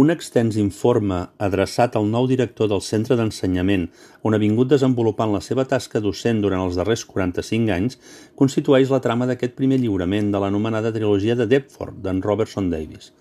Un extens informe adreçat al nou director del centre d'ensenyament, on ha vingut desenvolupant la seva tasca docent durant els darrers 45 anys, constitueix la trama d'aquest primer lliurament de l'anomenada trilogia de Deptford, d'en Robertson Davis.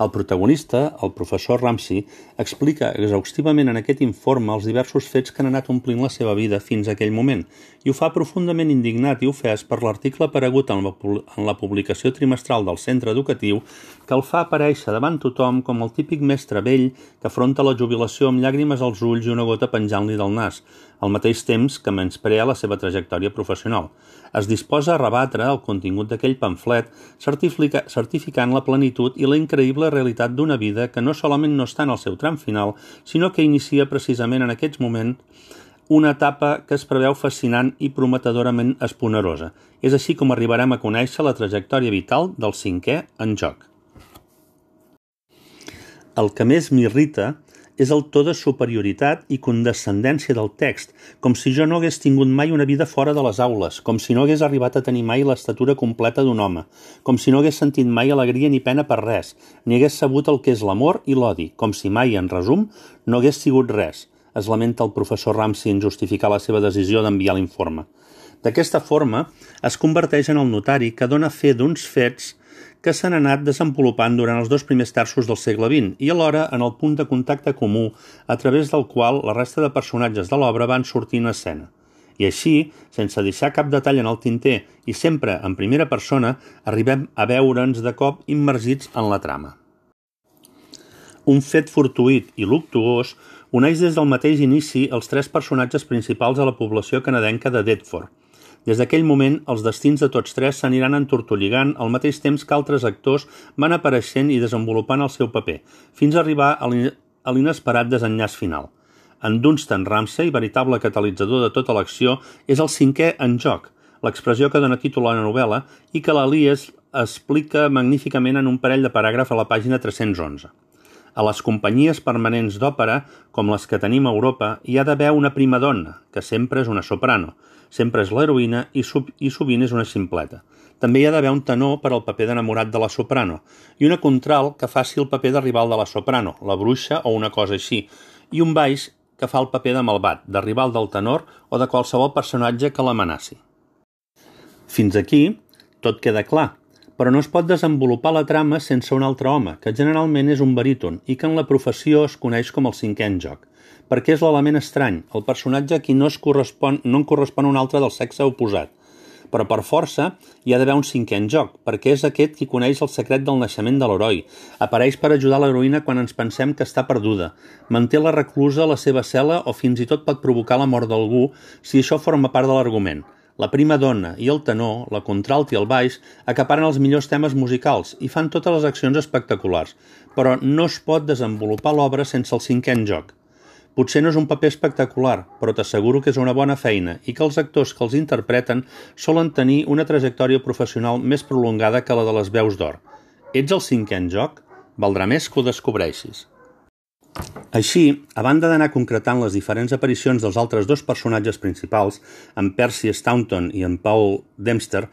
El protagonista, el professor Ramsey, explica exhaustivament en aquest informe els diversos fets que han anat omplint la seva vida fins a aquell moment i ho fa profundament indignat i ofès per l'article aparegut en la, publicació trimestral del centre educatiu que el fa aparèixer davant tothom com el típic mestre vell que afronta la jubilació amb llàgrimes als ulls i una gota penjant-li del nas, al mateix temps que menysprea la seva trajectòria professional. Es disposa a rebatre el contingut d'aquell pamflet certificant la plenitud i la increïble realitat d'una vida que no solament no està en el seu tram final, sinó que inicia precisament en aquests moments una etapa que es preveu fascinant i prometedorament esponerosa. És així com arribarem a conèixer la trajectòria vital del cinquè en joc. El que més m'irrita és el to de superioritat i condescendència del text, com si jo no hagués tingut mai una vida fora de les aules, com si no hagués arribat a tenir mai l'estatura completa d'un home, com si no hagués sentit mai alegria ni pena per res, ni hagués sabut el que és l'amor i l'odi, com si mai, en resum, no hagués sigut res, es lamenta el professor Ramsey en justificar la seva decisió d'enviar l'informe. D'aquesta forma, es converteix en el notari que dona fe d'uns fets que s'han anat desenvolupant durant els dos primers terços del segle XX i alhora en el punt de contacte comú a través del qual la resta de personatges de l'obra van sortir en escena. I així, sense deixar cap detall en el tinter i sempre en primera persona, arribem a veure'ns de cop immergits en la trama. Un fet fortuït i luctuós uneix des del mateix inici els tres personatges principals a la població canadenca de Deptford, des d'aquell moment, els destins de tots tres s'aniran entortolligant al mateix temps que altres actors van apareixent i desenvolupant el seu paper, fins a arribar a l'inesperat desenllaç final. En Dunstan Ramsey, veritable catalitzador de tota l'acció, és el cinquè en joc, l'expressió que dona títol a la novel·la i que l'Elias explica magníficament en un parell de paràgraf a la pàgina 311. A les companyies permanents d'òpera, com les que tenim a Europa, hi ha d'haver una prima donna, que sempre és una soprano, sempre és l'heroïna i, sub, i sovint és una simpleta. També hi ha d'haver un tenor per al paper d'enamorat de la soprano i una contral que faci el paper de rival de la soprano, la bruixa o una cosa així, i un baix que fa el paper de malvat, de rival del tenor o de qualsevol personatge que l'amenaci. Fins aquí tot queda clar, però no es pot desenvolupar la trama sense un altre home, que generalment és un baríton i que en la professió es coneix com el cinquè en joc perquè és l'element estrany, el personatge a qui no, es correspon, no en correspon un altre del sexe oposat. Però per força hi ha d'haver un cinquè en joc, perquè és aquest qui coneix el secret del naixement de l'heroi, apareix per ajudar l'heroïna quan ens pensem que està perduda, manté la reclusa a la seva cel·la o fins i tot pot provocar la mort d'algú si això forma part de l'argument. La prima dona i el tenor, la contralt i el baix, acaparen els millors temes musicals i fan totes les accions espectaculars, però no es pot desenvolupar l'obra sense el cinquè en joc. Potser no és un paper espectacular, però t'asseguro que és una bona feina i que els actors que els interpreten solen tenir una trajectòria professional més prolongada que la de les veus d'or. Ets el cinquè en joc? Valdrà més que ho descobreixis. Així, a banda d'anar concretant les diferents aparicions dels altres dos personatges principals, en Percy Staunton i en Paul Dempster,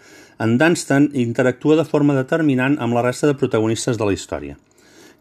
en Dunstan interactua de forma determinant amb la resta de protagonistes de la història.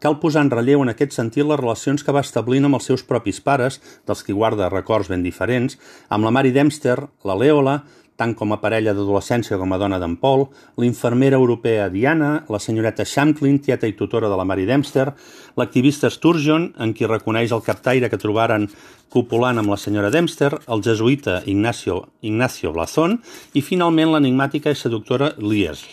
Cal posar en relleu en aquest sentit les relacions que va establint amb els seus propis pares, dels qui guarda records ben diferents, amb la Mary Dempster, la Leola, tant com a parella d'adolescència com a dona d'en Paul, l'infermera europea Diana, la senyoreta Shamklin, tieta i tutora de la Mary Dempster, l'activista Sturgeon, en qui reconeix el captaire que trobaren copulant amb la senyora Dempster, el jesuïta Ignacio, Ignacio Blazón i finalment l'enigmàtica i seductora Liesl.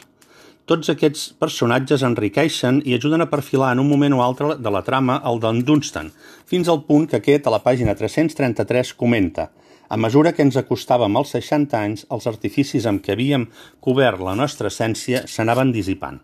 Tots aquests personatges enriqueixen i ajuden a perfilar en un moment o altre de la trama el d'en Dunstan, fins al punt que aquest, a la pàgina 333, comenta a mesura que ens acostàvem als 60 anys, els artificis amb què havíem cobert la nostra essència s'anaven dissipant.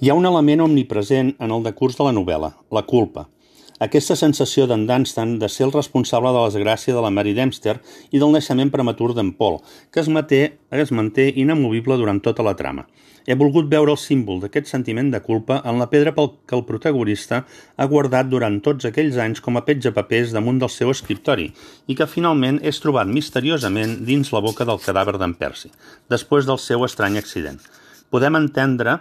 Hi ha un element omnipresent en el decurs de la novel·la, la culpa – aquesta sensació d'en Dunstan de ser el responsable de la desgràcia de la Mary Dempster i del naixement prematur d'en Paul, que es manté, es manté inamovible durant tota la trama. He volgut veure el símbol d'aquest sentiment de culpa en la pedra pel que el protagonista ha guardat durant tots aquells anys com a petja papers damunt del seu escriptori i que finalment és trobat misteriosament dins la boca del cadàver d'en Percy, després del seu estrany accident. Podem entendre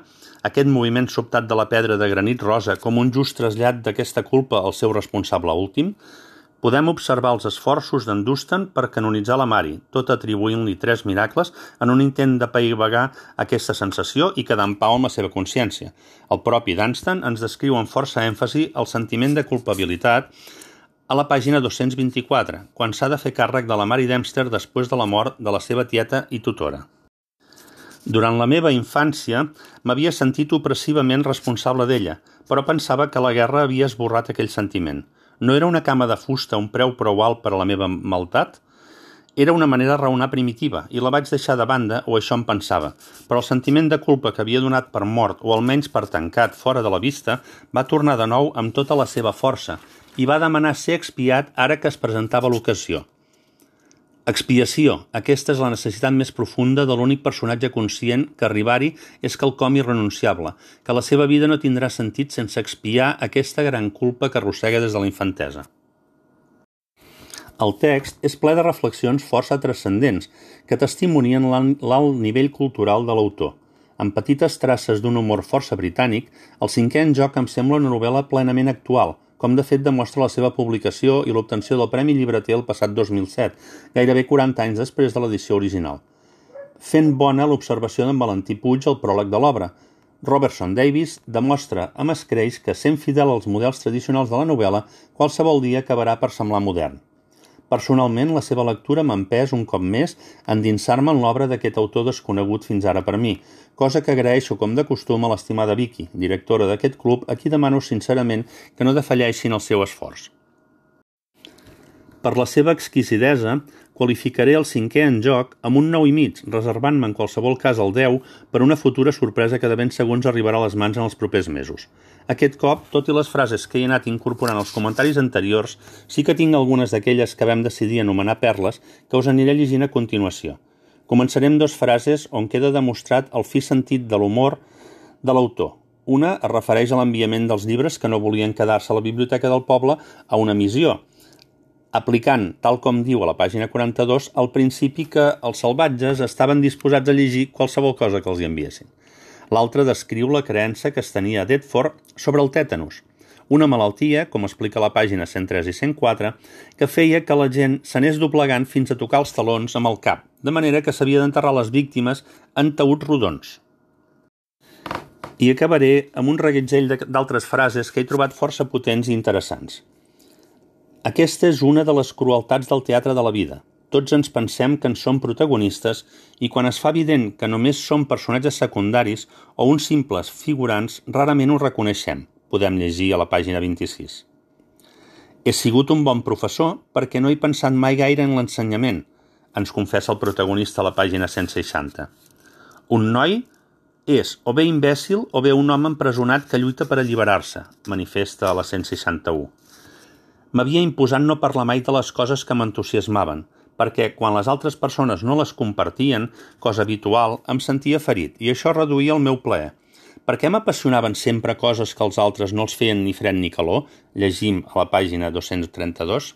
aquest moviment sobtat de la pedra de granit rosa com un just trasllat d'aquesta culpa al seu responsable últim, podem observar els esforços d'en Dunstan per canonitzar la Mari, tot atribuint-li tres miracles en un intent de paivagar aquesta sensació i quedar en pau amb la seva consciència. El propi Dunstan ens descriu amb força èmfasi el sentiment de culpabilitat a la pàgina 224, quan s'ha de fer càrrec de la Mari Dempster després de la mort de la seva tieta i tutora. Durant la meva infància m'havia sentit opressivament responsable d'ella, però pensava que la guerra havia esborrat aquell sentiment – no era una cama de fusta un preu prou alt per a la meva maltat? Era una manera de raonar primitiva i la vaig deixar de banda, o això em pensava, però el sentiment de culpa que havia donat per mort o almenys per tancat fora de la vista va tornar de nou amb tota la seva força i va demanar ser expiat ara que es presentava l'ocasió. Expiació. Aquesta és la necessitat més profunda de l'únic personatge conscient que arribar-hi és quelcom irrenunciable, que la seva vida no tindrà sentit sense expiar aquesta gran culpa que arrossega des de la infantesa. El text és ple de reflexions força transcendents que testimonien l'alt nivell cultural de l'autor. Amb petites traces d'un humor força britànic, el cinquè en joc em sembla una novel·la plenament actual – com de fet demostra la seva publicació i l'obtenció del Premi Llibreter el passat 2007, gairebé 40 anys després de l'edició original. Fent bona l'observació d'en Valentí Puig al pròleg de l'obra, Robertson Davis demostra amb escreix que, sent fidel als models tradicionals de la novel·la, qualsevol dia acabarà per semblar modern. Personalment, la seva lectura m'ha empès un cop més endinsar-me en l'obra d'aquest autor desconegut fins ara per mi, cosa que agraeixo com de costum a l'estimada Vicky, directora d'aquest club, a qui demano sincerament que no defalleixin el seu esforç. Per la seva exquisidesa, qualificaré el cinquè en joc amb un 9 i mig, reservant-me en qualsevol cas el 10 per una futura sorpresa que de ben segons arribarà a les mans en els propers mesos. Aquest cop, tot i les frases que he anat incorporant als comentaris anteriors, sí que tinc algunes d'aquelles que vam decidir anomenar perles que us aniré llegint a continuació. Començarem dos frases on queda demostrat el fi sentit de l'humor de l'autor. Una es refereix a l'enviament dels llibres que no volien quedar-se a la biblioteca del poble a una missió, aplicant, tal com diu a la pàgina 42, el principi que els salvatges estaven disposats a llegir qualsevol cosa que els hi enviessin. L'altre descriu la creença que es tenia a Detford sobre el tètanus, una malaltia, com explica la pàgina 103 i 104, que feia que la gent s'anés doblegant fins a tocar els talons amb el cap, de manera que s'havia d'enterrar les víctimes en taüts rodons. I acabaré amb un reguitzell d'altres frases que he trobat força potents i interessants. Aquesta és una de les crueltats del teatre de la vida. Tots ens pensem que en som protagonistes i quan es fa evident que només som personatges secundaris o uns simples figurants, rarament ho reconeixem, podem llegir a la pàgina 26. He sigut un bon professor perquè no he pensat mai gaire en l'ensenyament, ens confessa el protagonista a la pàgina 160. Un noi és o bé imbècil o bé un home empresonat que lluita per alliberar-se, manifesta a la 161. M'havia imposat no parlar mai de les coses que m'entusiasmaven, perquè quan les altres persones no les compartien, cosa habitual, em sentia ferit i això reduïa el meu plaer. Per què m'apassionaven sempre coses que els altres no els feien ni fred ni calor? Llegim a la pàgina 232.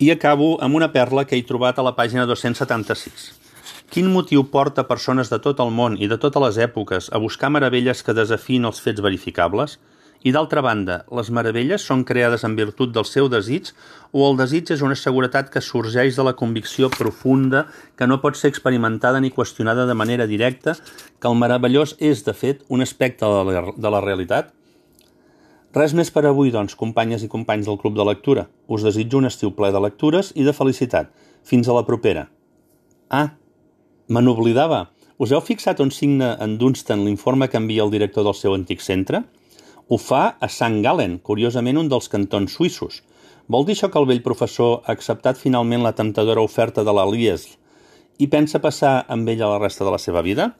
I acabo amb una perla que he trobat a la pàgina 276. Quin motiu porta persones de tot el món i de totes les èpoques a buscar meravelles que desafien els fets verificables? I d'altra banda, les meravelles són creades en virtut del seu desig o el desig és una seguretat que sorgeix de la convicció profunda que no pot ser experimentada ni qüestionada de manera directa, que el meravellós és, de fet, un aspecte de la, de la realitat? Res més per avui, doncs, companyes i companys del Club de Lectura. Us desitjo un estiu ple de lectures i de felicitat. Fins a la propera. Ah, me n'oblidava. Us heu fixat on signa en Dunstan l'informe que envia el director del seu antic centre? Ho fa a Sant Gallen, curiosament un dels cantons suïssos. Vol dir això que el vell professor ha acceptat finalment la temptadora oferta de l'Alies i pensa passar amb ella la resta de la seva vida?